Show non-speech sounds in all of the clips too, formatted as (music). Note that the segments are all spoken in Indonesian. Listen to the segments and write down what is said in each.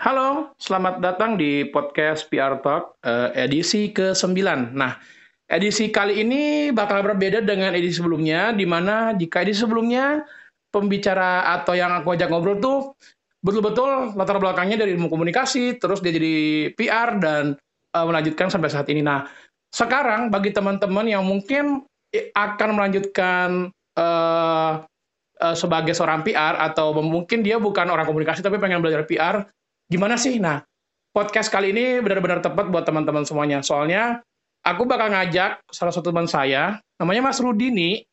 Halo, selamat datang di podcast PR Talk uh, edisi ke-9. Nah, edisi kali ini bakal berbeda dengan edisi sebelumnya, di mana jika edisi sebelumnya pembicara atau yang aku ajak ngobrol tuh betul-betul latar belakangnya dari ilmu komunikasi, terus dia jadi PR dan uh, melanjutkan sampai saat ini. Nah, sekarang bagi teman-teman yang mungkin akan melanjutkan uh, uh, sebagai seorang PR atau mungkin dia bukan orang komunikasi tapi pengen belajar PR, gimana sih? Nah, podcast kali ini benar-benar tepat buat teman-teman semuanya. Soalnya aku bakal ngajak salah satu teman saya, namanya Mas Rudini.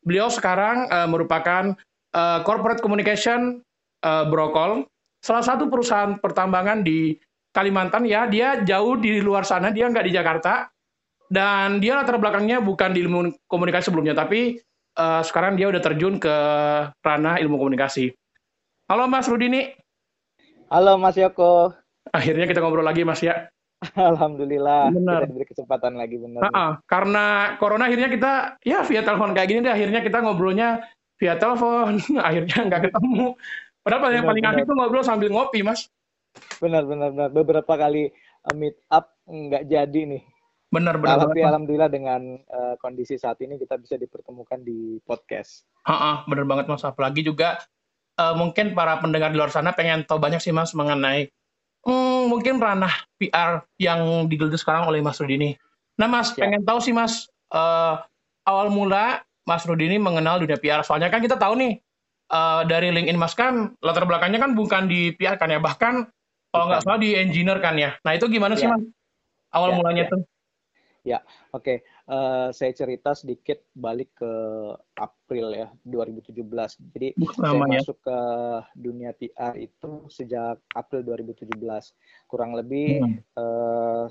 Beliau sekarang uh, merupakan uh, corporate communication uh, Brokol, salah satu perusahaan pertambangan di Kalimantan ya. Dia jauh di luar sana, dia nggak di Jakarta. Dan dia latar belakangnya bukan di ilmu komunikasi sebelumnya, tapi uh, sekarang dia udah terjun ke ranah ilmu komunikasi. Halo Mas Rudini. Halo Mas Yoko. Akhirnya kita ngobrol lagi Mas ya. (laughs) Alhamdulillah. Benar. Kita diberi kesempatan lagi benar. Uh -uh. Karena corona akhirnya kita ya via telepon kayak gini deh akhirnya kita ngobrolnya via telepon. (laughs) akhirnya nggak ketemu. Padahal benar, yang paling asik tuh ngobrol sambil ngopi Mas. Benar benar benar. Beberapa kali uh, meet up nggak jadi nih. Benar benar. Tapi banget, alhamdulillah dengan uh, kondisi saat ini kita bisa dipertemukan di podcast. Uh benar banget Mas. Apalagi juga uh, mungkin para pendengar di luar sana pengen tahu banyak sih Mas mengenai hmm, mungkin ranah PR yang digeluti sekarang oleh Mas Rudi ini. Nah Mas, ya. pengen tahu sih Mas, uh, awal mula Mas Rudi ini mengenal dunia PR. Soalnya kan kita tahu nih, uh, dari LinkedIn Mas kan latar belakangnya kan bukan di PR kan ya, bahkan kalau nggak salah di engineer kan ya. Nah itu gimana ya. sih Mas, awal ya, mulanya ya. tuh? Ya, oke. Okay. Uh, saya cerita sedikit balik ke April ya 2017. Jadi Lama saya ya. masuk ke dunia PR itu sejak April 2017. Kurang lebih hmm. uh,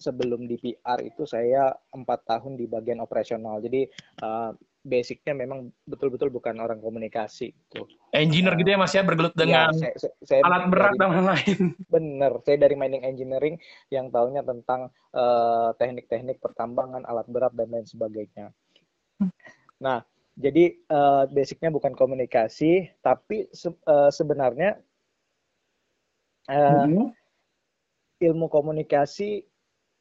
sebelum di PR itu saya empat tahun di bagian operasional. Jadi uh, basicnya memang betul-betul bukan orang komunikasi gitu. Engineer uh, gitu ya mas ya bergelut iya, dengan ya, saya, saya alat berat dan lain-lain. (laughs) Bener, saya dari mining engineering yang tahunya tentang uh, teknik-teknik pertambangan, alat berat dan lain sebagainya. Nah, jadi uh, basicnya bukan komunikasi, tapi se uh, sebenarnya uh, hmm. ilmu komunikasi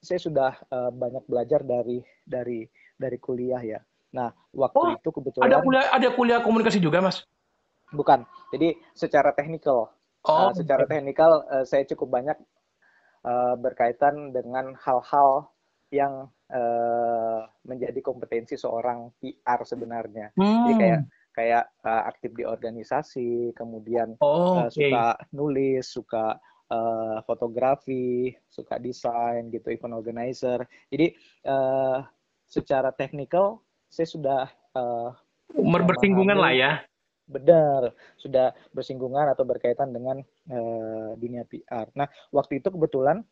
saya sudah uh, banyak belajar dari dari dari kuliah ya Nah, waktu oh, itu kebetulan ada kuliah ada kuliah komunikasi juga, Mas? Bukan. Jadi secara teknikal. Oh, uh, secara okay. teknikal uh, saya cukup banyak uh, berkaitan dengan hal-hal yang uh, menjadi kompetensi seorang PR sebenarnya. Hmm. Jadi kayak kayak uh, aktif di organisasi, kemudian oh, uh, suka nulis, suka uh, fotografi, suka desain gitu, event organizer. Jadi uh, secara teknikal saya sudah uh, bersinggungan lah ya. Benar, sudah bersinggungan atau berkaitan dengan uh, dunia PR. Nah, waktu itu kebetulan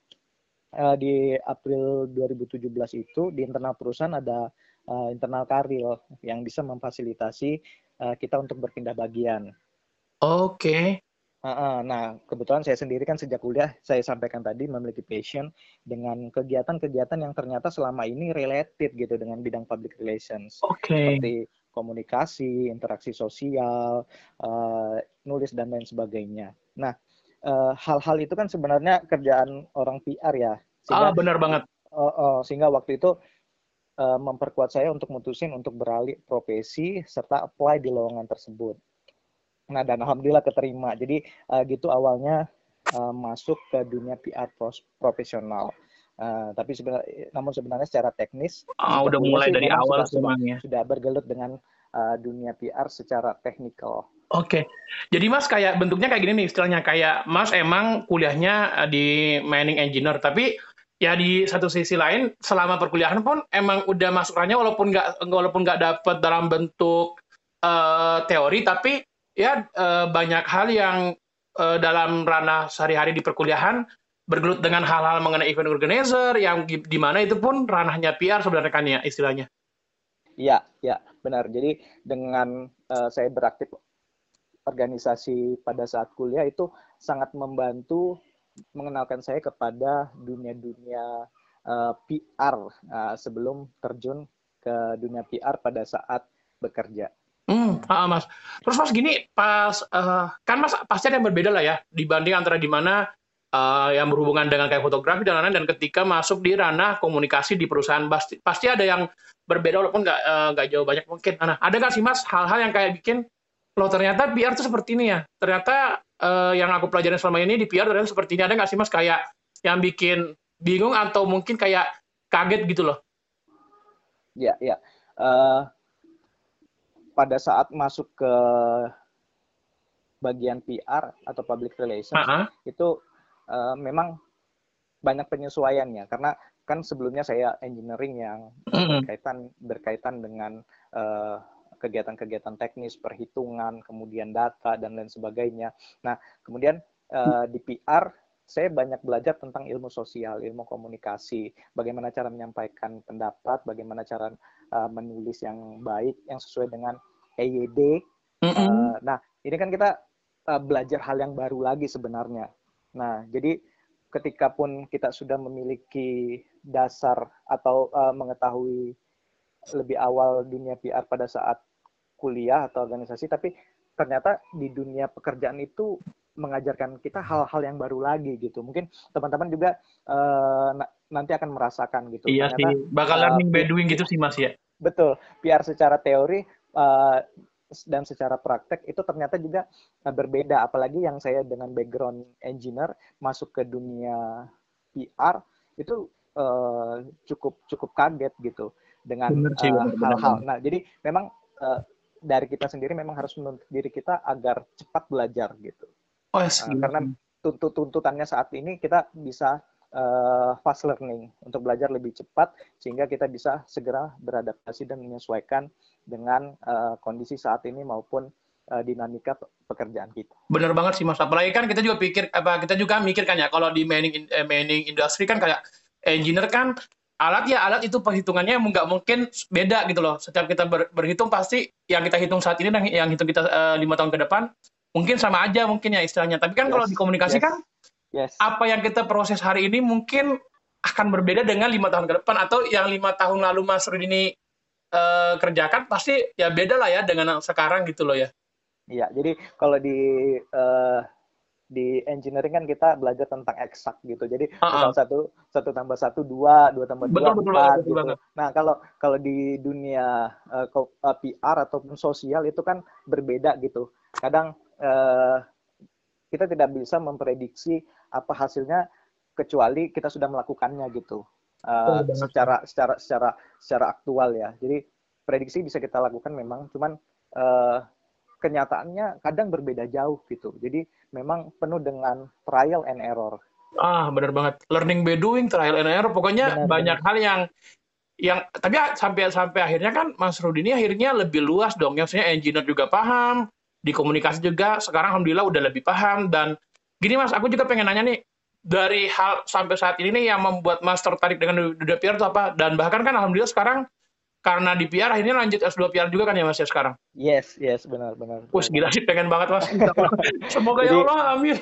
uh, di April 2017 itu di internal perusahaan ada uh, internal karir yang bisa memfasilitasi uh, kita untuk berpindah bagian. Oke. Okay. Nah, kebetulan saya sendiri kan sejak kuliah saya sampaikan tadi memiliki passion dengan kegiatan-kegiatan yang ternyata selama ini related gitu dengan bidang public relations. Okay. Seperti komunikasi, interaksi sosial, uh, nulis dan lain sebagainya. Nah, uh, hal-hal itu kan sebenarnya kerjaan orang PR ya. Sehingga, ah, benar banget. Uh, uh, sehingga waktu itu uh, memperkuat saya untuk mutusin untuk beralih profesi serta apply di lowongan tersebut. Nah dan alhamdulillah keterima. Jadi uh, gitu awalnya uh, masuk ke dunia PR profesional. Uh, tapi sebenarnya, namun sebenarnya secara teknis, oh, udah mulai dari awal sudah, semuanya. Sudah bergelut dengan uh, dunia PR secara teknikal. Oke, okay. jadi Mas kayak bentuknya kayak gini nih istilahnya kayak Mas emang kuliahnya di mining engineer, tapi ya di satu sisi lain selama perkuliahan pun emang udah masukannya walaupun nggak walaupun nggak dapet dalam bentuk uh, teori, tapi ya uh, banyak hal yang uh, dalam ranah sehari-hari di perkuliahan bergelut dengan hal-hal mengenai event organizer yang di mana itu pun ranahnya PR sebenarnya kan ya istilahnya. Iya, ya benar. Jadi dengan uh, saya beraktif organisasi pada saat kuliah itu sangat membantu mengenalkan saya kepada dunia-dunia uh, PR uh, sebelum terjun ke dunia PR pada saat bekerja. Hmm, ah, Mas. Terus Mas gini, pas uh, kan Mas pasti ada yang berbeda lah ya dibanding antara di mana uh, yang berhubungan dengan kayak fotografi dan lain-lain dan ketika masuk di ranah komunikasi di perusahaan pasti pasti ada yang berbeda walaupun nggak nggak uh, jauh banyak mungkin. Nah, ada nggak sih Mas hal-hal yang kayak bikin loh ternyata PR itu seperti ini ya. Ternyata uh, yang aku pelajarin selama ini di PR ternyata seperti ini. Ada nggak sih Mas kayak yang bikin bingung atau mungkin kayak kaget gitu loh? Ya, ya. Uh, pada saat masuk ke bagian PR atau public relations uh -huh. itu uh, memang banyak penyesuaiannya karena kan sebelumnya saya engineering yang berkaitan berkaitan dengan uh, kegiatan-kegiatan teknis, perhitungan, kemudian data dan lain sebagainya. Nah, kemudian uh, di PR saya banyak belajar tentang ilmu sosial, ilmu komunikasi, bagaimana cara menyampaikan pendapat, bagaimana cara uh, menulis yang baik, yang sesuai dengan EYD. Mm -hmm. uh, nah, ini kan kita uh, belajar hal yang baru lagi sebenarnya. Nah, jadi ketika pun kita sudah memiliki dasar atau uh, mengetahui lebih awal dunia PR pada saat kuliah atau organisasi, tapi ternyata di dunia pekerjaan itu mengajarkan kita hal-hal yang baru lagi gitu. Mungkin teman-teman juga uh, nanti akan merasakan gitu. Iya ternyata, sih, bakal learning uh, by doing gitu sih Mas ya. Betul, PR secara teori uh, dan secara praktek itu ternyata juga berbeda. Apalagi yang saya dengan background engineer masuk ke dunia PR itu uh, cukup cukup kaget gitu dengan hal-hal. Uh, nah, jadi memang uh, dari kita sendiri memang harus menuntut diri kita agar cepat belajar gitu. Oh, yes. uh, karena tuntut tuntutannya saat ini kita bisa uh, fast learning untuk belajar lebih cepat sehingga kita bisa segera beradaptasi dan menyesuaikan dengan uh, kondisi saat ini maupun uh, dinamika pekerjaan kita. Benar banget sih Mas. Apalagi kan kita juga pikir apa kita juga mikir kan ya kalau di mining eh, mining industry kan kayak engineer kan alat ya alat itu perhitungannya nggak mungkin beda gitu loh. Setiap kita ber, berhitung pasti yang kita hitung saat ini dan yang hitung kita lima uh, tahun ke depan mungkin sama aja mungkin ya istilahnya. Tapi kan yes. kalau di komunikasi yes. kan Yes. Apa yang kita proses hari ini mungkin akan berbeda dengan lima tahun ke depan atau yang lima tahun lalu Mas Rudi ini uh, kerjakan pasti ya beda lah ya dengan sekarang gitu loh ya. Iya, jadi kalau di uh, di engineering kan kita belajar tentang eksak gitu. Jadi uh -uh. satu satu tambah satu dua, dua tambah dua betul, empat betul, gitu. Nah kalau kalau di dunia uh, eh, PR ataupun sosial itu kan berbeda gitu. Kadang kita tidak bisa memprediksi apa hasilnya kecuali kita sudah melakukannya gitu. Uh, oh, secara secara secara secara aktual ya. Jadi prediksi bisa kita lakukan memang cuman uh, kenyataannya kadang berbeda jauh gitu. Jadi memang penuh dengan trial and error. Ah benar banget. Learning by doing trial and error. Pokoknya benar, banyak benar. hal yang yang tapi sampai sampai akhirnya kan Mas Rudi ini akhirnya lebih luas dong. Yang saya engineer juga paham di komunikasi juga sekarang alhamdulillah udah lebih paham dan Gini Mas, aku juga pengen nanya nih, dari hal sampai saat ini nih yang membuat Mas tertarik dengan dunia PR itu apa? Dan bahkan kan alhamdulillah sekarang karena di PR akhirnya lanjut S2 PR juga kan ya Mas ya sekarang? Yes, yes, benar, benar. Wih, gila sih pengen banget Mas. (laughs) Semoga ya Jadi, ya Allah, amin.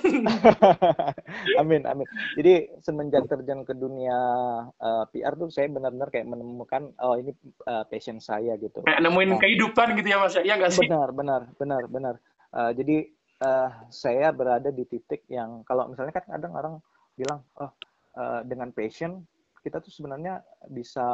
(laughs) amin, amin. Jadi semenjak terjun ke dunia uh, eh, PR tuh saya benar-benar kayak menemukan oh ini uh, passion saya gitu. Kayak nemuin nah, kehidupan gitu ya Mas ya, iya nggak sih? Benar, benar, benar, benar. Uh, jadi uh, saya berada di titik yang kalau misalnya kan kadang orang bilang oh uh, dengan passion kita tuh sebenarnya bisa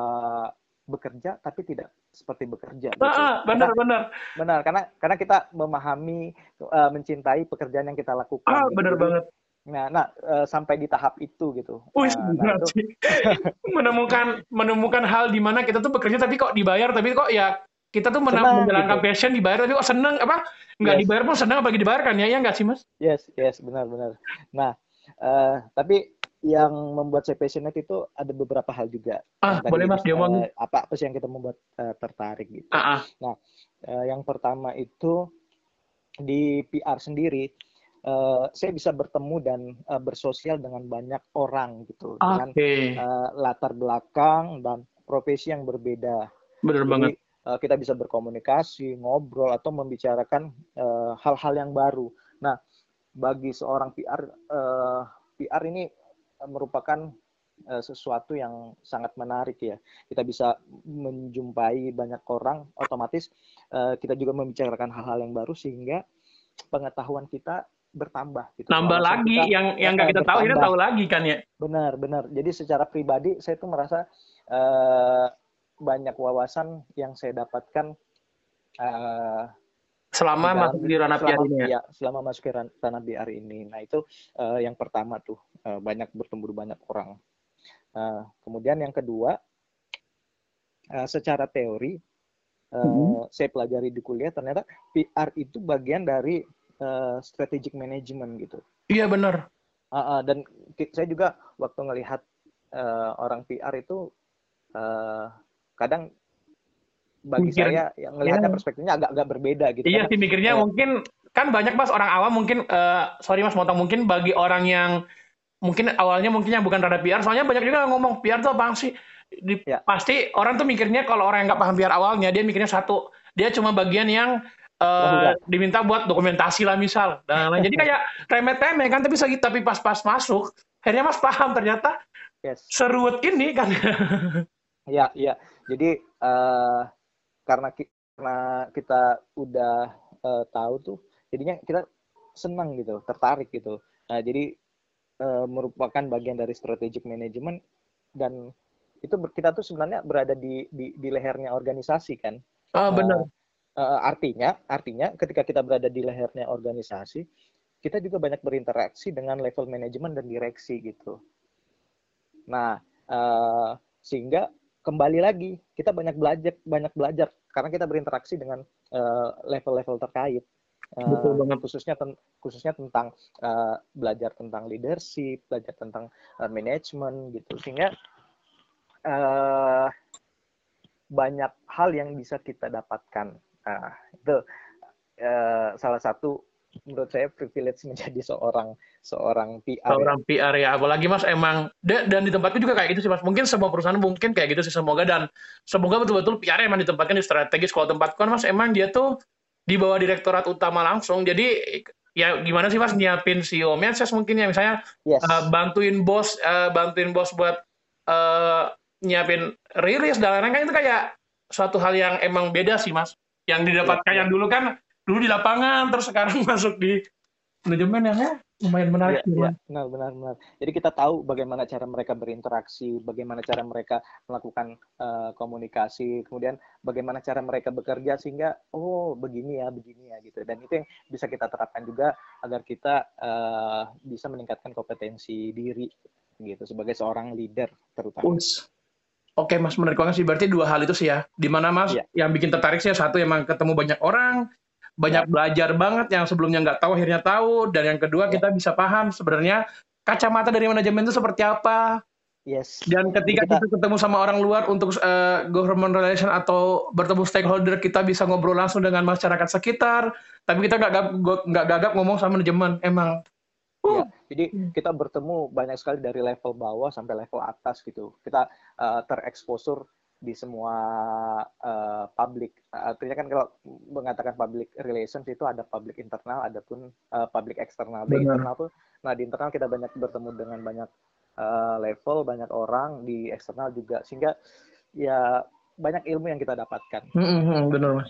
bekerja tapi tidak seperti bekerja. Gitu. Ah, benar karena, benar. Benar karena karena kita memahami uh, mencintai pekerjaan yang kita lakukan. Ah, gitu. benar banget. Nah, nah uh, sampai di tahap itu gitu. Wih, uh, nah, itu... (laughs) menemukan menemukan hal di mana kita tuh bekerja tapi kok dibayar tapi kok ya kita tuh senang, menjalankan gitu. passion dibayar tapi kok seneng apa nggak yes. dibayar pun senang apalagi dibayarkan ya ya nggak sih mas yes yes benar benar nah uh, tapi yang membuat saya passionate itu ada beberapa hal juga ah tadi, boleh mas dia uh, apa apa sih yang kita membuat uh, tertarik gitu ah, ah. nah uh, yang pertama itu di PR sendiri uh, saya bisa bertemu dan uh, bersosial dengan banyak orang gitu okay. dengan uh, latar belakang dan profesi yang berbeda benar banget Eh, kita bisa berkomunikasi, ngobrol atau membicarakan eh, hal-hal uh, yang baru. Nah, bagi seorang PR, uh, eh, PR ini merupakan uh, sesuatu yang sangat menarik ya. Kita bisa menjumpai banyak orang, otomatis uh, kita juga membicarakan hal-hal yang baru sehingga pengetahuan kita bertambah. Gitu. Nambah lagi kita, yang yang nggak kita tahu, kita tahu lagi kan ya. Benar, benar. Jadi secara pribadi saya tuh merasa uh, banyak wawasan yang saya dapatkan uh, selama dalam, masuk di ranah PR ini ya? ya selama masuk ke ranah PR ini nah itu uh, yang pertama tuh uh, banyak bertemu banyak orang uh, kemudian yang kedua uh, secara teori uh, hmm. saya pelajari di kuliah ternyata PR itu bagian dari uh, strategic management gitu iya benar uh, uh, dan saya juga waktu ngelihat uh, orang PR itu uh, kadang bagi Mikir, saya yang melihatnya ya. perspektifnya agak-agak berbeda gitu. Iya sih mikirnya uh, mungkin kan banyak mas orang awam mungkin uh, sorry mas motong mungkin bagi orang yang mungkin awalnya mungkin yang bukan rada PR soalnya banyak juga ngomong PR tuh apa sih? Di, ya. pasti orang tuh mikirnya kalau orang yang nggak paham PR awalnya dia mikirnya satu dia cuma bagian yang uh, diminta buat dokumentasi lah misal dan lain jadi kayak remeh-temeh kan tapi tapi pas-pas masuk akhirnya mas paham ternyata yes. seruat ini kan. Ya ya jadi uh, karena karena kita udah uh, tahu tuh jadinya kita senang gitu tertarik gitu. Nah jadi uh, merupakan bagian dari strategic management dan itu kita tuh sebenarnya berada di di, di lehernya organisasi kan? Oh, benar. uh, uh, artinya artinya ketika kita berada di lehernya organisasi kita juga banyak berinteraksi dengan level manajemen dan direksi gitu. Nah uh, sehingga kembali lagi kita banyak belajar banyak belajar karena kita berinteraksi dengan eh, level-level uh, terkait. uh, Betul banget. khususnya ten khususnya tentang uh, belajar tentang leadership belajar tentang uh, manajemen gitu sehingga uh, banyak hal yang bisa kita dapatkan nah, itu uh, salah satu menurut saya privilege menjadi seorang seorang PR. Seorang ya. PR ya, apalagi Mas emang dan di tempatku juga kayak gitu sih Mas. Mungkin semua perusahaan mungkin kayak gitu sih semoga dan semoga betul-betul PR emang ditempatkan di strategis. Kalau tempatku kan Mas emang dia tuh di bawah direktorat utama langsung. Jadi ya gimana sih Mas nyiapin CEO Menses mungkin ya misalnya yes. uh, bantuin bos uh, bantuin bos buat uh, nyiapin rilis dan lain-lain kan itu kayak suatu hal yang emang beda sih Mas. Yang didapatkan yeah. yang dulu kan dulu di lapangan terus sekarang (laughs) masuk di manajemen yang ya lumayan menarik ya, ya, benar benar benar. Jadi kita tahu bagaimana cara mereka berinteraksi bagaimana cara mereka melakukan uh, komunikasi kemudian bagaimana cara mereka bekerja sehingga oh begini ya begini ya gitu. Dan itu yang bisa kita terapkan juga agar kita uh, bisa meningkatkan kompetensi diri gitu. Sebagai seorang leader terutama. Uts. Oke mas menarik banget sih. Berarti dua hal itu sih ya. Di mana mas ya. yang bikin tertarik sih satu emang ketemu banyak orang banyak ya. belajar banget yang sebelumnya nggak tahu akhirnya tahu dan yang kedua ya. kita bisa paham sebenarnya kacamata dari manajemen itu seperti apa Yes. Dan ketika kita, kita ketemu sama orang luar untuk uh, government relation atau bertemu stakeholder, kita bisa ngobrol langsung dengan masyarakat sekitar. Tapi kita nggak nggak gagap ngomong sama manajemen, emang. Uh. Ya, jadi kita bertemu banyak sekali dari level bawah sampai level atas gitu. Kita uh, tereksposur di semua uh, public. Artinya kan kalau mengatakan public relations itu ada public internal, ada pun uh, public eksternal. Di internal tuh, nah di internal kita banyak bertemu dengan banyak uh, level, banyak orang, di eksternal juga, sehingga ya banyak ilmu yang kita dapatkan. Mm-hmm, benar mas.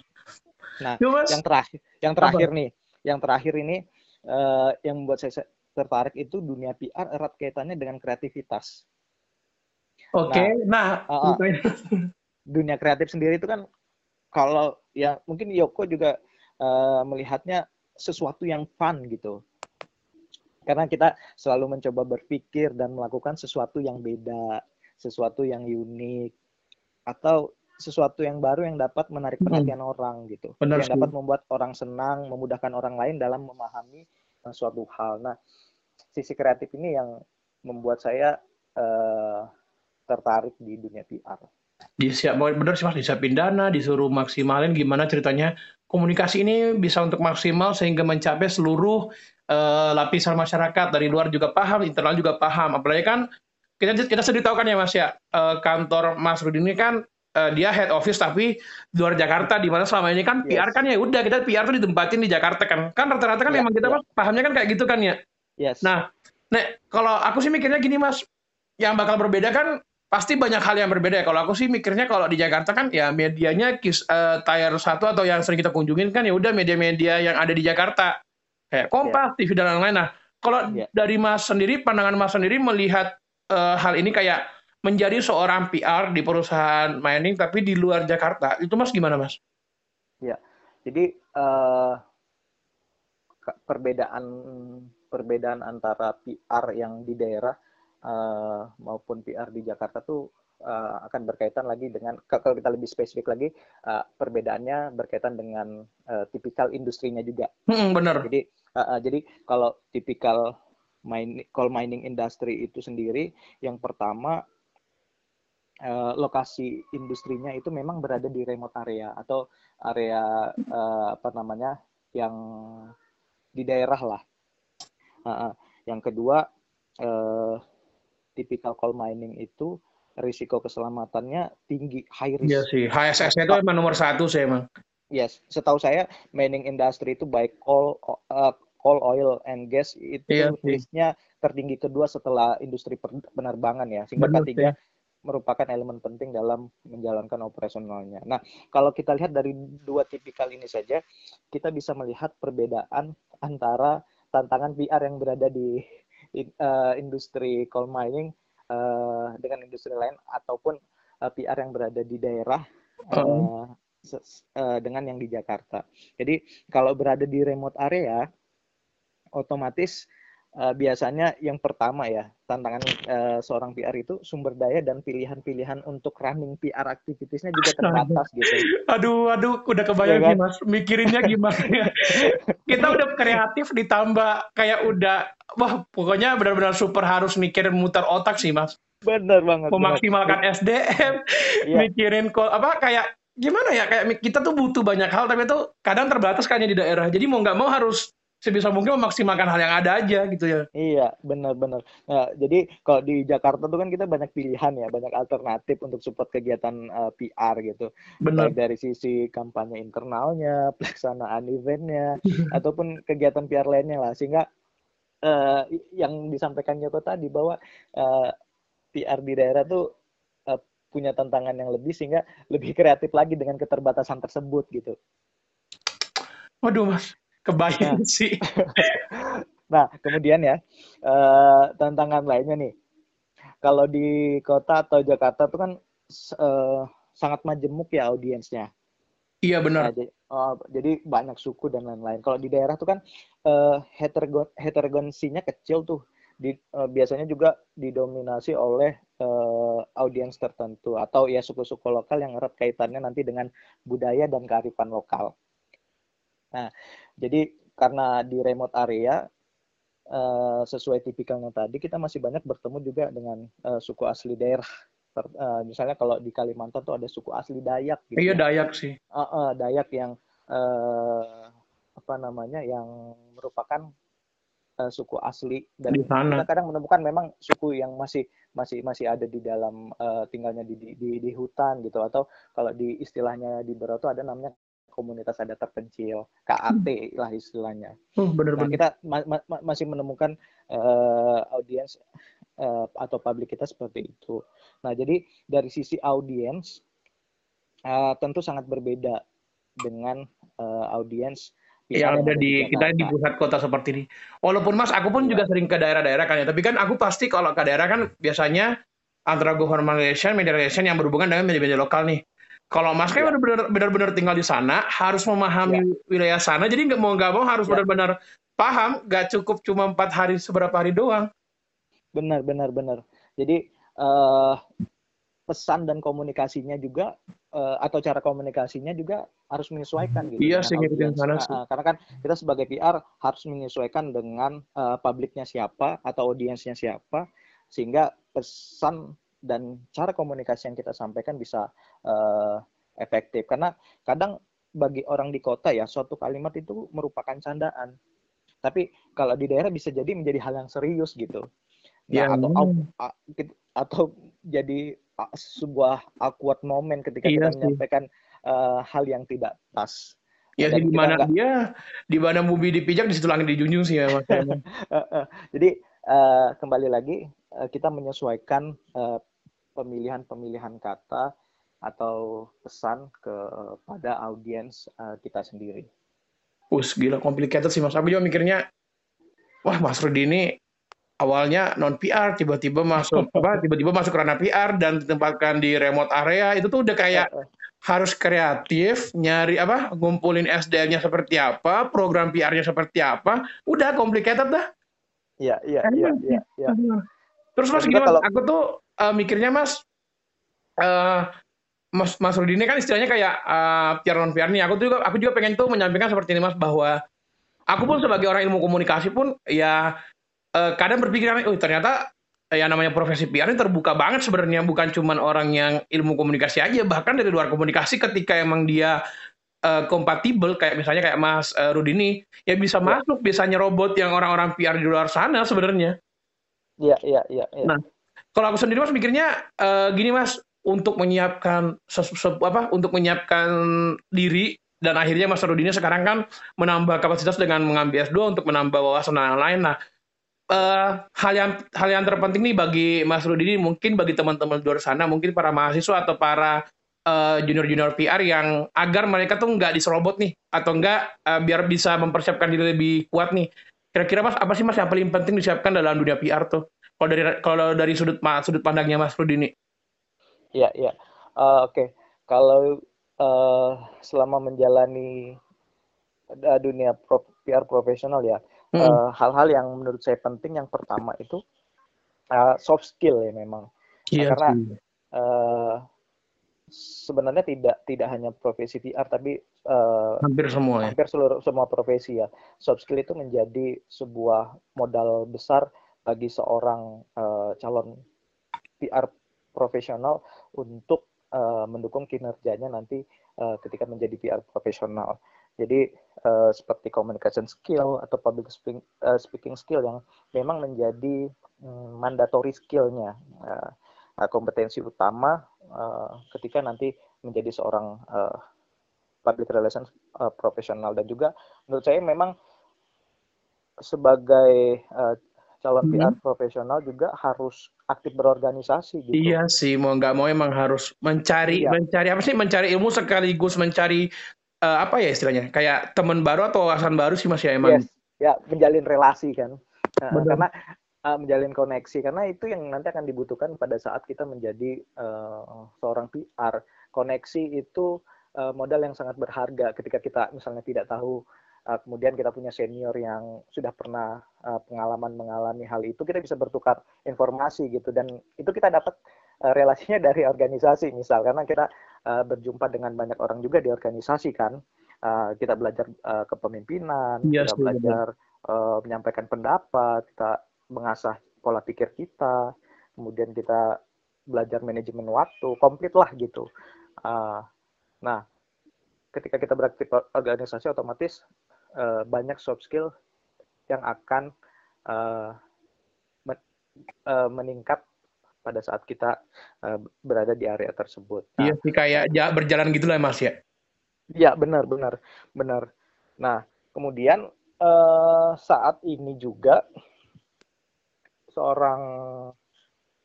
Nah, Yo, mas. yang terakhir, yang terakhir Apa? nih, yang terakhir ini uh, yang membuat saya tertarik itu dunia PR erat kaitannya dengan kreativitas. Oke, okay. nah, nah uh, dunia kreatif sendiri itu kan kalau ya mungkin Yoko juga uh, melihatnya sesuatu yang fun gitu. Karena kita selalu mencoba berpikir dan melakukan sesuatu yang beda, sesuatu yang unik, atau sesuatu yang baru yang dapat menarik hmm. perhatian hmm. orang gitu, Benar yang sih. dapat membuat orang senang, memudahkan orang lain dalam memahami uh, suatu hal. Nah, sisi kreatif ini yang membuat saya uh, tertarik di dunia PR. Disiap, benar sih mas, disiapin dana, disuruh maksimalin gimana ceritanya komunikasi ini bisa untuk maksimal sehingga mencapai seluruh uh, lapisan masyarakat dari luar juga paham, internal juga paham. Apalagi kan kita kita sudah tahu kan ya mas ya uh, kantor Mas Rudi ini kan uh, dia head office tapi luar Jakarta di mana selama ini kan yes. PR kan ya udah kita PR tuh ditempatin di Jakarta kan kan rata-rata kan yeah, memang kita yeah. pahamnya kan kayak gitu kan ya. Yes. Nah, nek kalau aku sih mikirnya gini mas yang bakal berbeda kan pasti banyak hal yang berbeda ya. Kalau aku sih mikirnya kalau di Jakarta kan ya medianya kis, uh, tier satu atau yang sering kita kunjungin kan ya udah media-media yang ada di Jakarta kayak Kompas, yeah. TV dan lain-lain. Nah, kalau yeah. dari Mas sendiri, pandangan Mas sendiri melihat uh, hal ini kayak menjadi seorang PR di perusahaan mining tapi di luar Jakarta, itu Mas gimana Mas? Ya, jadi uh, perbedaan perbedaan antara PR yang di daerah uh, maupun PR di Jakarta tuh uh, akan berkaitan lagi dengan kalau kita lebih spesifik lagi uh, perbedaannya berkaitan dengan uh, tipikal industrinya juga. Hmm, benar. Jadi uh, uh, jadi kalau tipikal mine, coal mining industry itu sendiri yang pertama uh, lokasi industrinya itu memang berada di remote area atau area uh, apa namanya yang di daerah lah. Uh, uh. Yang kedua uh, tipikal coal mining itu risiko keselamatannya tinggi, high risk. Iya sih, HSS itu emang nomor satu sih emang. Yes, setahu saya mining industry itu baik coal, uh, coal, oil, and gas itu iya risknya tertinggi kedua setelah industri penerbangan ya, sehingga Benar, ketiga sih. merupakan elemen penting dalam menjalankan operasionalnya. Nah, kalau kita lihat dari dua tipikal ini saja, kita bisa melihat perbedaan antara tantangan VR yang berada di uh, industri coal mining uh, dengan industri lain ataupun uh, eh, PR yang berada di daerah uh, uh, dengan yang di Jakarta. Jadi kalau berada di remote area, otomatis uh, biasanya yang pertama ya tantangan uh, seorang PR itu sumber daya dan pilihan-pilihan untuk running PR aktivitasnya juga terbatas gitu. Aduh, aduh, udah kebayang ya kan? mas, mikirinnya gimana? Kita udah kreatif ditambah kayak udah, wah pokoknya benar-benar super harus mikirin muter otak sih mas. Bener banget. Memaksimalkan bener. SDM, ya. mikirin kok apa kayak gimana ya kayak kita tuh butuh banyak hal tapi itu kadang terbatas kayaknya di daerah. Jadi mau nggak mau harus sebisa mungkin memaksimalkan hal yang ada aja gitu ya. Iya, benar-benar. Nah, jadi kalau di Jakarta tuh kan kita banyak pilihan ya, banyak alternatif untuk support kegiatan uh, eh, PR gitu. Benar. Baik dari sisi kampanye internalnya, pelaksanaan eventnya, (laughs) ataupun kegiatan PR lainnya lah. Sehingga uh, yang disampaikan Joko tadi bahwa uh, eh, PR di daerah tuh uh, punya tantangan yang lebih sehingga lebih kreatif lagi dengan keterbatasan tersebut gitu. Waduh mas, Kebayang nah. sih. (laughs) nah, kemudian ya, uh, tantangan lainnya nih. Kalau di kota atau Jakarta tuh kan uh, sangat majemuk ya audiensnya. Iya benar. Nah, jadi, uh, jadi banyak suku dan lain-lain. Kalau di daerah tuh kan uh, heterogon heterogensinya kecil tuh. Di, uh, biasanya juga didominasi oleh uh, audiens tertentu atau ya suku-suku lokal yang erat kaitannya nanti dengan budaya dan kearifan lokal. Nah, jadi karena di remote area uh, sesuai tipikalnya tadi kita masih banyak bertemu juga dengan uh, suku asli daerah. Uh, misalnya kalau di Kalimantan tuh ada suku asli Dayak gitu. Iya, ya. Dayak sih. Uh, uh, Dayak yang uh, apa namanya yang merupakan uh, suku asli dan kita kadang menemukan memang suku yang masih masih masih ada di dalam uh, tinggalnya di, di di di hutan gitu atau kalau di istilahnya di Beroto ada namanya komunitas adat terpencil, KAT lah istilahnya. Hmm, bener, nah, kita ma ma masih menemukan uh, audiens uh, atau publik kita seperti itu. Nah, jadi dari sisi audiens uh, tentu sangat berbeda dengan uh, audiens yang ada di, di kita di pusat kota seperti ini. Walaupun Mas, aku pun ya. juga sering ke daerah-daerah kan ya. Tapi kan aku pasti kalau ke daerah kan biasanya antara government relation, media relation yang berhubungan dengan media-media lokal nih. Kalau Mas kan ya. benar-benar tinggal di sana, harus memahami ya. wilayah sana, jadi nggak mau nggak mau harus ya. benar-benar paham, nggak cukup cuma empat hari seberapa hari doang. Benar, benar, benar. Jadi uh, pesan dan komunikasinya juga uh, atau cara komunikasinya juga harus menyesuaikan gitu. Iya ngikutin sana sih. karena kan kita sebagai PR harus menyesuaikan dengan uh, publiknya siapa atau audiensnya siapa sehingga pesan dan cara komunikasi yang kita sampaikan bisa uh, efektif. Karena kadang bagi orang di kota ya suatu kalimat itu merupakan candaan. Tapi kalau di daerah bisa jadi menjadi hal yang serius gitu. Nah, ya, atau atau jadi sebuah awkward moment ketika iya kita sih. menyampaikan uh, hal yang tidak pas. Ya di mana dia, di mana movie dipijak di situ langit dijunjung sih ya mas. (laughs) Jadi uh, kembali lagi uh, kita menyesuaikan uh, pemilihan-pemilihan kata atau pesan kepada audiens uh, kita sendiri. Us, gila complicated sih Mas. Aku juga mikirnya, wah Mas Rudi ini awalnya non PR, tiba-tiba masuk (laughs) apa? Tiba-tiba masuk ranah PR dan ditempatkan di remote area. Itu tuh udah kayak harus kreatif, nyari apa? Ngumpulin SDM-nya seperti apa, program PR-nya seperti apa. Udah complicated dah. Iya, iya, iya, iya. Ya. Terus Mas gimana? Kalau... Aku tuh uh, mikirnya Mas, uh, Mas Mas Rudi ini kan istilahnya kayak uh, PR non PR nih. Aku juga aku juga pengen tuh menyampaikan seperti ini Mas bahwa aku pun sebagai orang ilmu komunikasi pun ya uh, kadang berpikiran oh ternyata ya namanya profesi PR ini terbuka banget sebenarnya bukan cuma orang yang ilmu komunikasi aja bahkan dari luar komunikasi ketika emang dia uh, kompatibel kayak misalnya kayak Mas uh, Rudi ini ya bisa ya. masuk bisa nyerobot yang orang-orang PR di luar sana sebenarnya. Iya iya iya. Ya. Nah kalau aku sendiri Mas mikirnya uh, gini Mas untuk menyiapkan apa untuk menyiapkan diri dan akhirnya Mas Rudini sekarang kan menambah kapasitas dengan mengambil S2 untuk menambah wawasan dan lain-lain. Nah, uh, hal yang hal yang terpenting nih bagi Mas Rudini mungkin bagi teman-teman di luar sana, mungkin para mahasiswa atau para uh, junior-junior PR yang agar mereka tuh nggak diserobot nih atau enggak uh, biar bisa mempersiapkan diri lebih kuat nih. Kira-kira Mas apa sih Mas yang paling penting disiapkan dalam dunia PR tuh? Kalau dari kalau dari sudut sudut pandangnya Mas Rudini? Iya, iya. Uh, Oke, okay. kalau uh, selama menjalani uh, dunia pro, PR profesional ya, hal hal-hal yang menurut saya penting yang pertama itu uh, soft skill ya memang. Iya, karena uh, sebenarnya tidak tidak hanya profesi PR tapi uh, hampir semua ya. hampir seluruh semua profesi ya soft skill itu menjadi sebuah modal besar bagi seorang uh, calon PR profesional untuk uh, mendukung kinerjanya nanti uh, ketika menjadi PR profesional. Jadi uh, seperti communication skill atau public speaking, uh, speaking skill yang memang menjadi um, mandatory skillnya, uh, kompetensi utama uh, ketika nanti menjadi seorang uh, public relations uh, profesional dan juga menurut saya memang sebagai uh, calon hmm. PR profesional juga harus aktif berorganisasi gitu. Iya sih, mau nggak mau emang harus mencari iya. mencari apa sih? Mencari ilmu sekaligus mencari uh, apa ya istilahnya? Kayak teman baru atau wawasan baru sih Mas ya emang. Yes. Ya, menjalin relasi kan. Uh, karena uh, menjalin koneksi. Karena itu yang nanti akan dibutuhkan pada saat kita menjadi uh, seorang PR. Koneksi itu uh, modal yang sangat berharga ketika kita misalnya tidak tahu uh, kemudian kita punya senior yang sudah pernah uh, pengalaman mengalami hal itu, kita bisa bertukar informasi gitu. Dan itu kita dapat uh, relasinya dari organisasi misal. Karena kita uh, berjumpa dengan banyak orang juga di organisasi kan, uh, kita belajar uh, kepemimpinan, yes, iya kita belajar uh, menyampaikan pendapat, kita mengasah pola pikir kita, kemudian kita belajar manajemen waktu, komplit lah gitu. Uh, nah, ketika kita beraktif organisasi otomatis uh, banyak soft skill yang akan uh, men, uh, meningkat pada saat kita uh, berada di area tersebut. Nah, iya sih kayak ya, berjalan gitu lah mas ya. Iya benar benar benar. Nah kemudian uh, saat ini juga seorang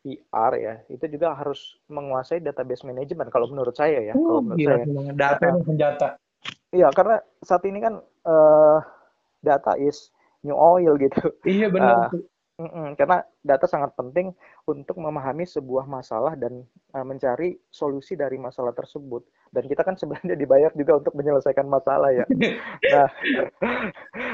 PR ya itu juga harus menguasai database management kalau menurut saya ya. Uh, kalau menurut gila, saya. Data uh, senjata. Iya, karena saat ini kan uh, data is new oil gitu. Iya benar. Uh, mm -mm, karena data sangat penting untuk memahami sebuah masalah dan uh, mencari solusi dari masalah tersebut. Dan kita kan sebenarnya dibayar juga untuk menyelesaikan masalah ya. (laughs) nah,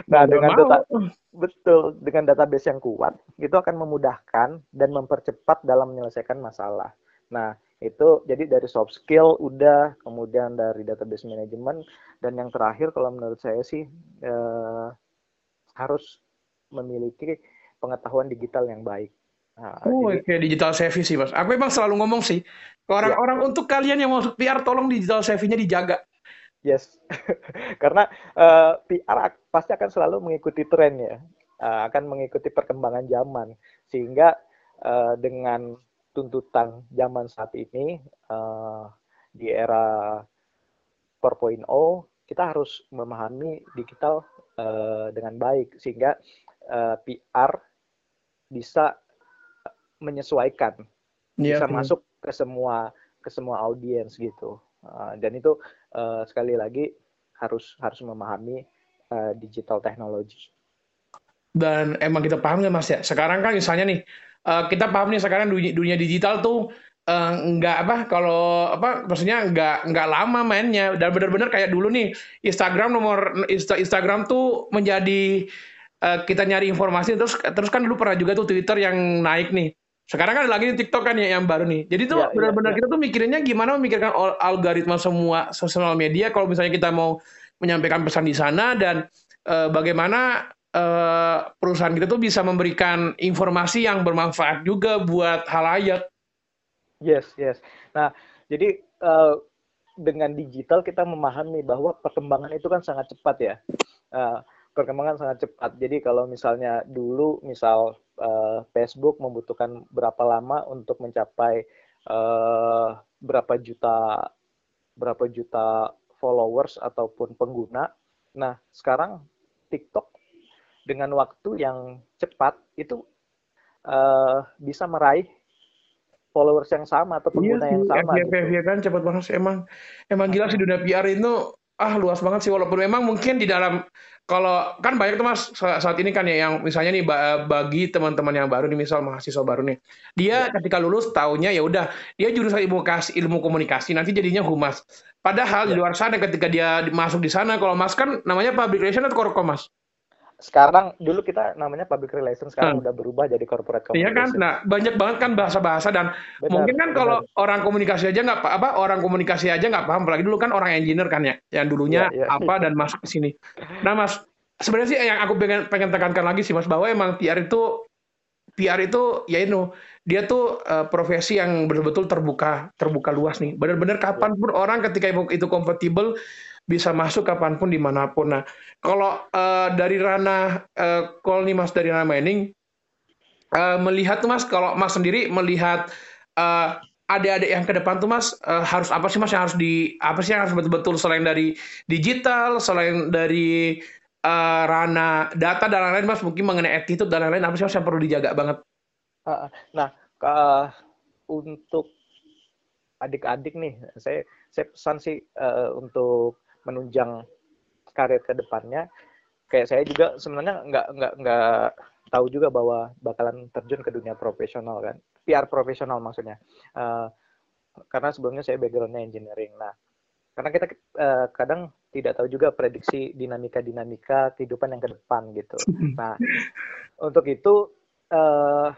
nah dengan data betul dengan database yang kuat itu akan memudahkan dan mempercepat dalam menyelesaikan masalah. Nah, itu jadi dari soft skill udah kemudian dari database management dan yang terakhir kalau menurut saya sih eh, harus memiliki pengetahuan digital yang baik. Nah, oh, kayak digital savvy sih, Mas. Aku emang selalu ngomong sih, orang-orang ya. untuk kalian yang masuk PR, tolong digital savvy-nya dijaga. Yes, (laughs) karena uh, eh, PR pasti akan selalu mengikuti tren ya, uh, akan mengikuti perkembangan zaman, sehingga uh, dengan tuntutan zaman saat ini uh, di era 4.0 kita harus memahami digital uh, dengan baik sehingga uh, PR bisa menyesuaikan, yeah, bisa masuk ke semua ke semua audiens gitu. Uh, dan itu uh, sekali lagi harus harus memahami uh, digital technology. Dan emang kita paham ya mas ya. Sekarang kan misalnya nih uh, kita paham nih sekarang dunia, dunia digital tuh uh, nggak apa kalau apa maksudnya nggak nggak lama mainnya dan benar-benar kayak dulu nih Instagram nomor Insta, Instagram tuh menjadi uh, kita nyari informasi terus terus kan dulu pernah juga tuh Twitter yang naik nih sekarang kan lagi nih TikTok kan ya yang baru nih. Jadi tuh ya, benar-benar ya, ya. kita tuh mikirinnya gimana memikirkan algoritma semua sosial media kalau misalnya kita mau menyampaikan pesan di sana dan uh, bagaimana uh, perusahaan kita tuh bisa memberikan informasi yang bermanfaat juga buat halayak. Yes, yes. Nah, jadi uh, dengan digital kita memahami bahwa perkembangan itu kan sangat cepat ya. Uh, perkembangan sangat cepat. Jadi kalau misalnya dulu misal uh, Facebook membutuhkan berapa lama untuk mencapai uh, berapa juta berapa juta followers ataupun pengguna. Nah, sekarang TikTok dengan waktu yang cepat itu uh, bisa meraih followers yang sama atau pengguna iya, yang sama. Iya, gitu. iya kan cepat banget sih emang emang gila sih dunia PR itu ah luas banget sih walaupun memang mungkin di dalam kalau kan banyak tuh mas saat ini kan ya yang misalnya nih bagi teman-teman yang baru nih misal mahasiswa baru nih dia ya. ketika lulus tahunya ya udah dia jurusan ilmu komunikasi ilmu komunikasi nanti jadinya humas padahal ya. di luar sana ketika dia masuk di sana kalau mas kan namanya public relation atau korkom mas sekarang dulu kita namanya public relations sekarang hmm. udah berubah jadi corporate communication. Iya kan, nah banyak banget kan bahasa-bahasa dan benar, mungkin kan benar. kalau orang komunikasi aja nggak apa orang komunikasi aja nggak paham, apalagi dulu kan orang engineer kan ya, yang dulunya ya, ya. apa dan masuk ke sini. Nah mas, sebenarnya sih yang aku pengen pengen tekankan lagi sih mas bahwa emang PR itu PR itu ya itu dia tuh uh, profesi yang betul-betul terbuka terbuka luas nih. Benar-benar kapan pun ya. orang ketika itu kompatibel bisa masuk kapan pun di mana pun. Nah, kalau uh, dari ranah uh, call nih Mas dari ranah mining, uh, melihat tuh Mas, kalau Mas sendiri melihat uh, adik-adik yang ke depan tuh Mas uh, harus apa sih Mas yang harus di apa sih yang harus betul-betul selain dari digital, selain dari uh, ranah data dan lain-lain Mas mungkin mengenai attitude dan lain-lain apa sih Mas yang perlu dijaga banget? nah, uh, untuk adik-adik nih, saya saya pesan sih uh, untuk menunjang karir ke depannya. Kayak saya juga sebenarnya nggak nggak nggak tahu juga bahwa bakalan terjun ke dunia profesional kan. PR profesional maksudnya. Uh, karena sebelumnya saya backgroundnya engineering. Nah karena kita uh, kadang tidak tahu juga prediksi dinamika-dinamika kehidupan yang ke depan gitu. Nah untuk itu uh,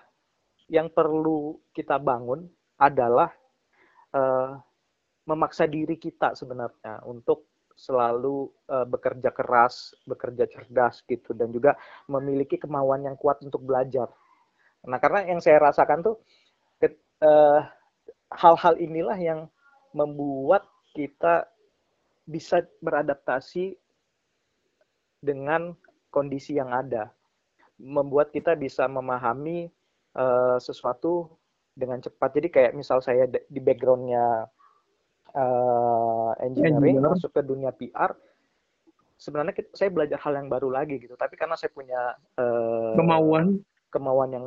yang perlu kita bangun adalah uh, memaksa diri kita sebenarnya untuk selalu uh, bekerja keras, bekerja cerdas gitu dan juga memiliki kemauan yang kuat untuk belajar. Nah, karena yang saya rasakan tuh uh, hal-hal inilah yang membuat kita bisa beradaptasi dengan kondisi yang ada. Membuat kita bisa memahami uh, sesuatu dengan cepat. Jadi kayak misal saya di backgroundnya uh, engineering Engineer. masuk ke dunia PR sebenarnya kita, saya belajar hal yang baru lagi gitu. Tapi karena saya punya uh, kemauan. kemauan yang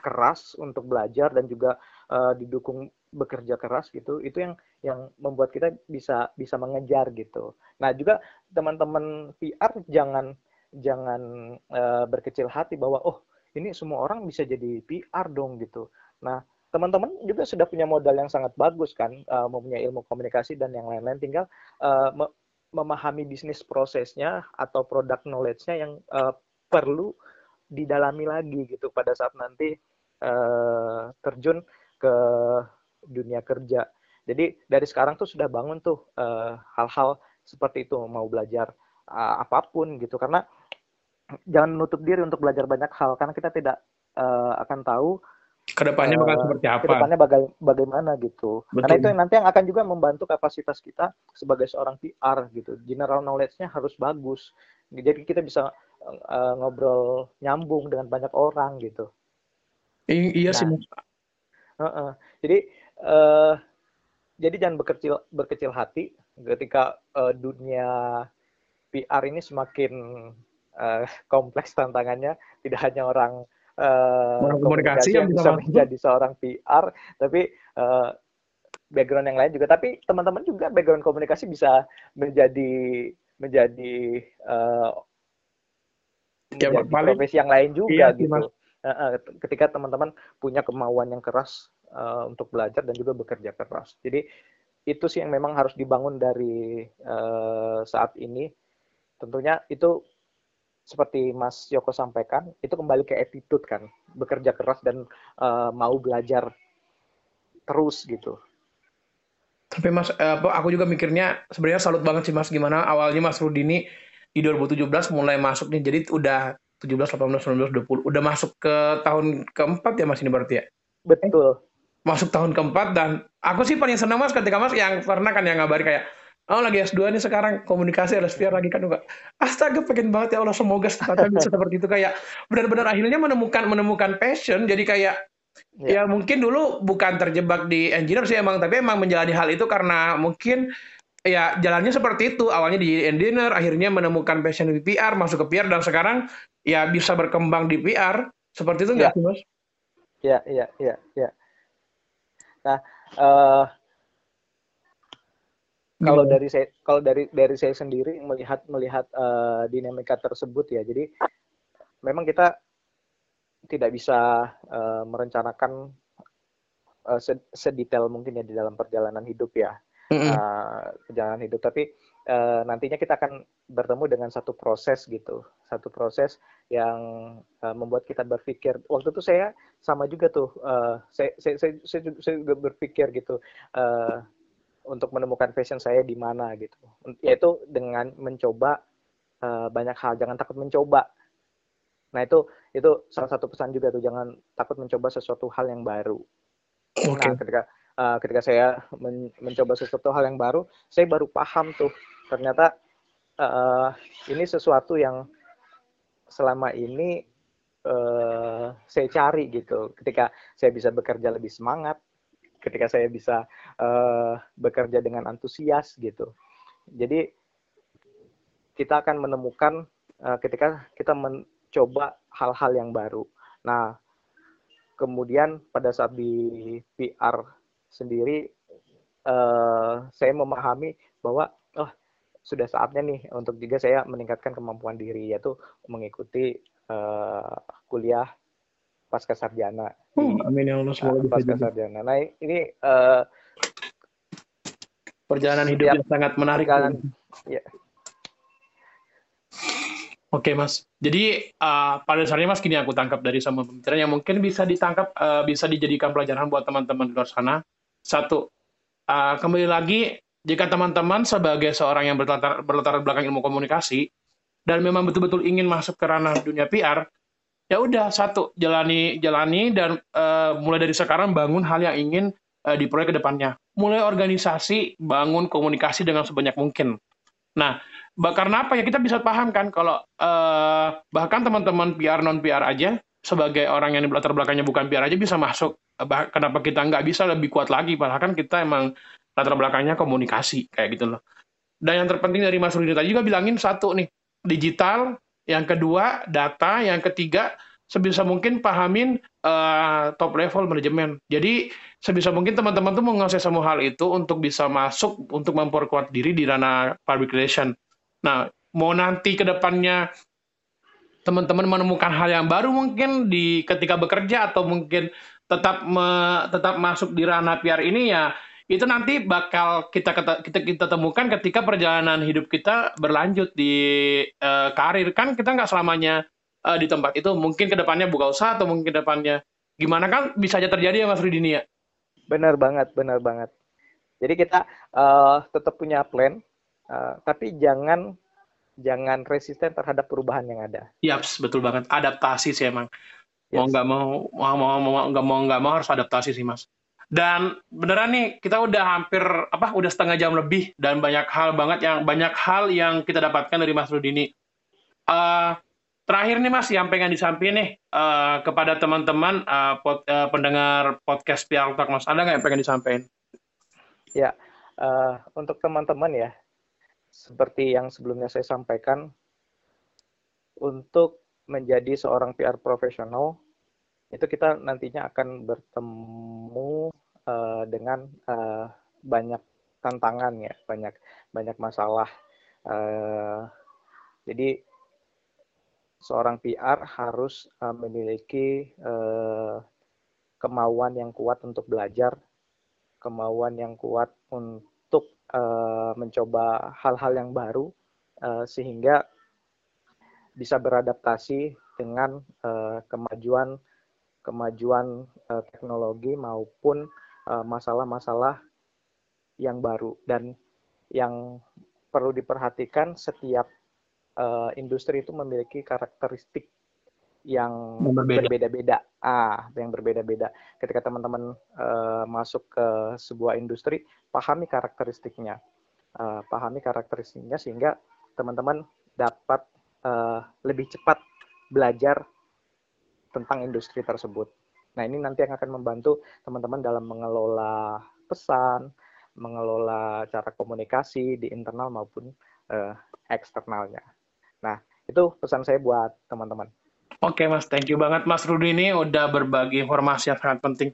keras untuk belajar dan juga uh, didukung bekerja keras gitu itu yang yang membuat kita bisa bisa mengejar gitu. Nah juga teman-teman PR jangan jangan uh, berkecil hati bahwa oh ini semua orang bisa jadi PR dong gitu. Nah teman-teman juga sudah punya modal yang sangat bagus kan, uh, mempunyai ilmu komunikasi dan yang lain-lain, tinggal uh, me memahami bisnis prosesnya atau produk knowledge-nya yang uh, perlu didalami lagi gitu pada saat nanti uh, terjun ke dunia kerja. Jadi dari sekarang tuh sudah bangun tuh hal-hal uh, seperti itu mau belajar uh, apa pun gitu karena jangan menutup diri untuk belajar banyak hal karena kita tidak uh, akan tahu ke depannya bakal uh, seperti apa? Ke depannya baga bagaimana gitu. Betul. Karena itu yang nanti yang akan juga membantu kapasitas kita sebagai seorang PR gitu. General knowledge-nya harus bagus. Jadi kita bisa uh, ngobrol nyambung dengan banyak orang gitu. I iya nah, sih. Uh -uh. Jadi uh, jadi jangan berkecil berkecil hati ketika uh, dunia PR ini semakin uh, kompleks tantangannya. Tidak hanya orang uh, komunikasi yang bisa, bisa menjadi seorang PR, tapi uh, background yang lain juga. Tapi teman-teman juga background komunikasi bisa menjadi menjadi uh, ya, menjadi profesi yang lain juga iya, gitu. Uh, ketika teman-teman punya kemauan yang keras uh, untuk belajar dan juga bekerja keras. Jadi itu sih yang memang harus dibangun dari uh, saat ini. Tentunya itu seperti Mas Yoko sampaikan, itu kembali ke attitude kan, bekerja keras dan uh, mau belajar terus gitu. Tapi Mas, uh, aku juga mikirnya sebenarnya salut banget sih Mas gimana awalnya Mas Rudini di 2017 mulai masuk nih, jadi udah 17, 18, 19, 20, udah masuk ke tahun keempat ya Mas ini berarti ya? Betul. Masuk tahun keempat dan aku sih paling senang Mas ketika Mas yang pernah kan yang ngabari kayak Oh lagi S2 nih sekarang komunikasi LSPR lagi kan juga. Astaga pengen banget ya Allah semoga secepatnya bisa seperti itu kayak benar-benar akhirnya menemukan menemukan passion jadi kayak ya. ya mungkin dulu bukan terjebak di engineer sih emang tapi emang menjalani hal itu karena mungkin ya jalannya seperti itu awalnya di engineer akhirnya menemukan passion di PR masuk ke PR dan sekarang ya bisa berkembang di PR seperti itu enggak ya. sih mas? Ya ya ya ya. Nah uh, kalau dari saya kalau dari dari saya sendiri melihat melihat uh, dinamika tersebut ya jadi memang kita tidak bisa uh, merencanakan uh, sedetail mungkin ya di dalam perjalanan hidup ya mm-hmm. uh, perjalanan hidup. Tapi uh, nantinya kita akan bertemu dengan satu proses gitu satu proses yang uh, membuat kita berpikir. Waktu itu saya sama juga tuh uh, saya, saya, saya, saya, saya juga berpikir gitu uh, untuk menemukan passion saya di mana gitu. Yaitu dengan mencoba uh, banyak hal, jangan takut mencoba. Nah itu itu salah satu pesan juga tuh, jangan takut mencoba sesuatu hal yang baru. Okay. Nah ketika uh, ketika saya men mencoba sesuatu hal yang baru, saya baru paham tuh ternyata uh, ini sesuatu yang selama ini uh, saya cari gitu. Ketika saya bisa bekerja lebih semangat, ketika saya bisa uh, bekerja dengan antusias gitu. Jadi kita akan menemukan uh, ketika kita mencoba hal-hal yang baru. Nah, kemudian pada saat di PR sendiri uh, saya memahami bahwa oh sudah saatnya nih untuk juga saya meningkatkan kemampuan diri yaitu mengikuti uh, kuliah pasca sarjana. Uh, amin ya Allah semoga uh, pasca sarjana. Nah ini uh, perjalanan hidup yang sangat menarik. Perjalanan, ya. Oke mas, jadi uh, pada dasarnya mas kini aku tangkap dari semua pembicaraan yang mungkin bisa ditangkap, uh, bisa dijadikan pelajaran buat teman-teman di luar sana. Satu, uh, kembali lagi jika teman-teman sebagai seorang yang berlatar, berlatar belakang ilmu komunikasi dan memang betul-betul ingin masuk ke ranah dunia PR, ya udah satu jalani jalani dan uh, mulai dari sekarang bangun hal yang ingin uh, di proyek ke depannya mulai organisasi bangun komunikasi dengan sebanyak mungkin. Nah karena apa ya? Kita bisa paham kan kalau uh, bahkan teman-teman PR non PR aja sebagai orang yang di latar belakangnya bukan PR aja bisa masuk. Bah, kenapa kita nggak bisa lebih kuat lagi? Padahal kan kita emang latar belakangnya komunikasi kayak gitu loh. Dan yang terpenting dari Mas Rudi tadi juga bilangin satu nih digital yang kedua data, yang ketiga sebisa mungkin pahamin uh, top level manajemen. Jadi sebisa mungkin teman-teman tuh menguasai semua hal itu untuk bisa masuk untuk memperkuat diri di ranah public relation. Nah, mau nanti ke depannya teman-teman menemukan hal yang baru mungkin di ketika bekerja atau mungkin tetap me, tetap masuk di ranah PR ini ya itu nanti bakal kita kita kita temukan ketika perjalanan hidup kita berlanjut di uh, karir kan kita nggak selamanya uh, di tempat itu mungkin ke depannya buka usaha atau mungkin ke depannya gimana kan bisa aja terjadi ya Mas Rudi ya benar banget benar banget jadi kita uh, tetap punya plan uh, tapi jangan jangan resisten terhadap perubahan yang ada. Iya, yep, betul banget. Adaptasi sih emang. Yes. Mau nggak mau, mau mau mau nggak mau nggak mau harus adaptasi sih mas. Dan beneran nih kita udah hampir apa udah setengah jam lebih dan banyak hal banget yang banyak hal yang kita dapatkan dari Mas Rudini. Uh, terakhir nih Mas yang pengen disampaikan nih uh, kepada teman-teman uh, pod, uh, pendengar podcast PR Talk Mas ada nggak yang pengen disampaikan? Ya uh, untuk teman-teman ya seperti yang sebelumnya saya sampaikan untuk menjadi seorang PR profesional itu kita nantinya akan bertemu uh, dengan uh, banyak tantangan ya, banyak banyak masalah. Uh, jadi seorang PR harus uh, memiliki uh, kemauan yang kuat untuk belajar, kemauan yang kuat untuk uh, mencoba hal-hal yang baru, uh, sehingga bisa beradaptasi dengan uh, kemajuan kemajuan uh, teknologi maupun masalah-masalah uh, yang baru dan yang perlu diperhatikan setiap uh, industri itu memiliki karakteristik yang berbeda-beda. Ah, yang berbeda-beda. Ketika teman-teman uh, masuk ke sebuah industri, pahami karakteristiknya, uh, pahami karakteristiknya sehingga teman-teman dapat uh, lebih cepat belajar tentang industri tersebut. Nah, ini nanti yang akan membantu teman-teman dalam mengelola pesan, mengelola cara komunikasi di internal maupun uh, eksternalnya. Nah, itu pesan saya buat teman-teman. Oke Mas, thank you banget Mas Rudi ini udah berbagi informasi yang sangat penting.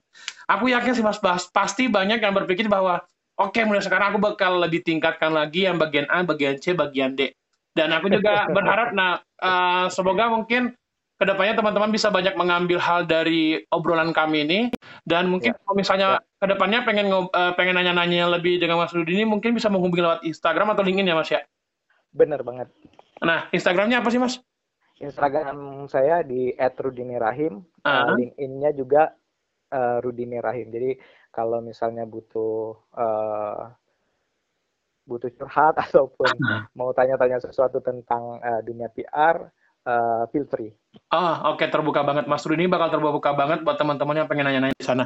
Aku yakin sih Mas, pasti banyak yang berpikir bahwa oke okay, mulai sekarang aku bakal lebih tingkatkan lagi yang bagian A, bagian C, bagian D. Dan aku juga (laughs) berharap, nah uh, semoga mungkin ke depannya teman-teman bisa banyak mengambil hal dari obrolan kami ini. Dan mungkin ya. kalau misalnya ya. ke depannya pengen uh, pengen nanya-nanya lebih dengan Mas Rudi ini, mungkin bisa menghubungi lewat Instagram atau LinkedIn ya Mas ya? Benar banget. Nah, Instagramnya apa sih Mas? Instagram saya di @rudinirahim, uh -huh. LinkedIn-nya juga uh, Rudini Rahim. Jadi kalau misalnya butuh uh, butuh curhat (laughs) ataupun -huh. mau tanya-tanya sesuatu tentang uh, dunia PR, uh, feel free. Ah, oke okay, terbuka banget Mas Rudi bakal terbuka banget buat teman-teman yang pengen nanya-nanya di sana.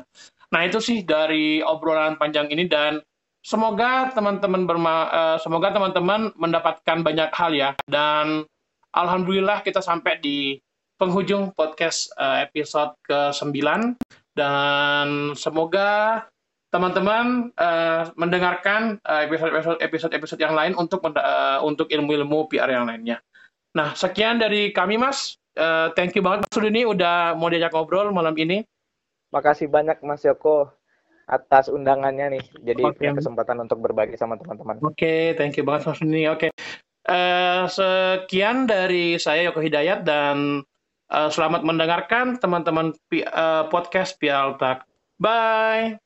Nah, itu sih dari obrolan panjang ini dan semoga teman-teman uh, semoga teman-teman mendapatkan banyak hal ya dan Alhamdulillah kita sampai di penghujung podcast uh, episode ke-9 dan semoga teman-teman uh, mendengarkan episode-episode uh, episode-episode yang lain untuk uh, untuk ilmu-ilmu PR yang lainnya. Nah, sekian dari kami Mas. Uh, thank you banget Mas Sudini udah mau diajak ngobrol malam ini. Makasih banyak Mas Yoko atas undangannya nih. Jadi okay. kesempatan untuk berbagi sama teman-teman. Oke, okay, thank you banget Mas Sudini. Oke. Okay. Uh, sekian dari saya Yoko Hidayat dan uh, selamat mendengarkan teman-teman uh, podcast Pialtak. Bye.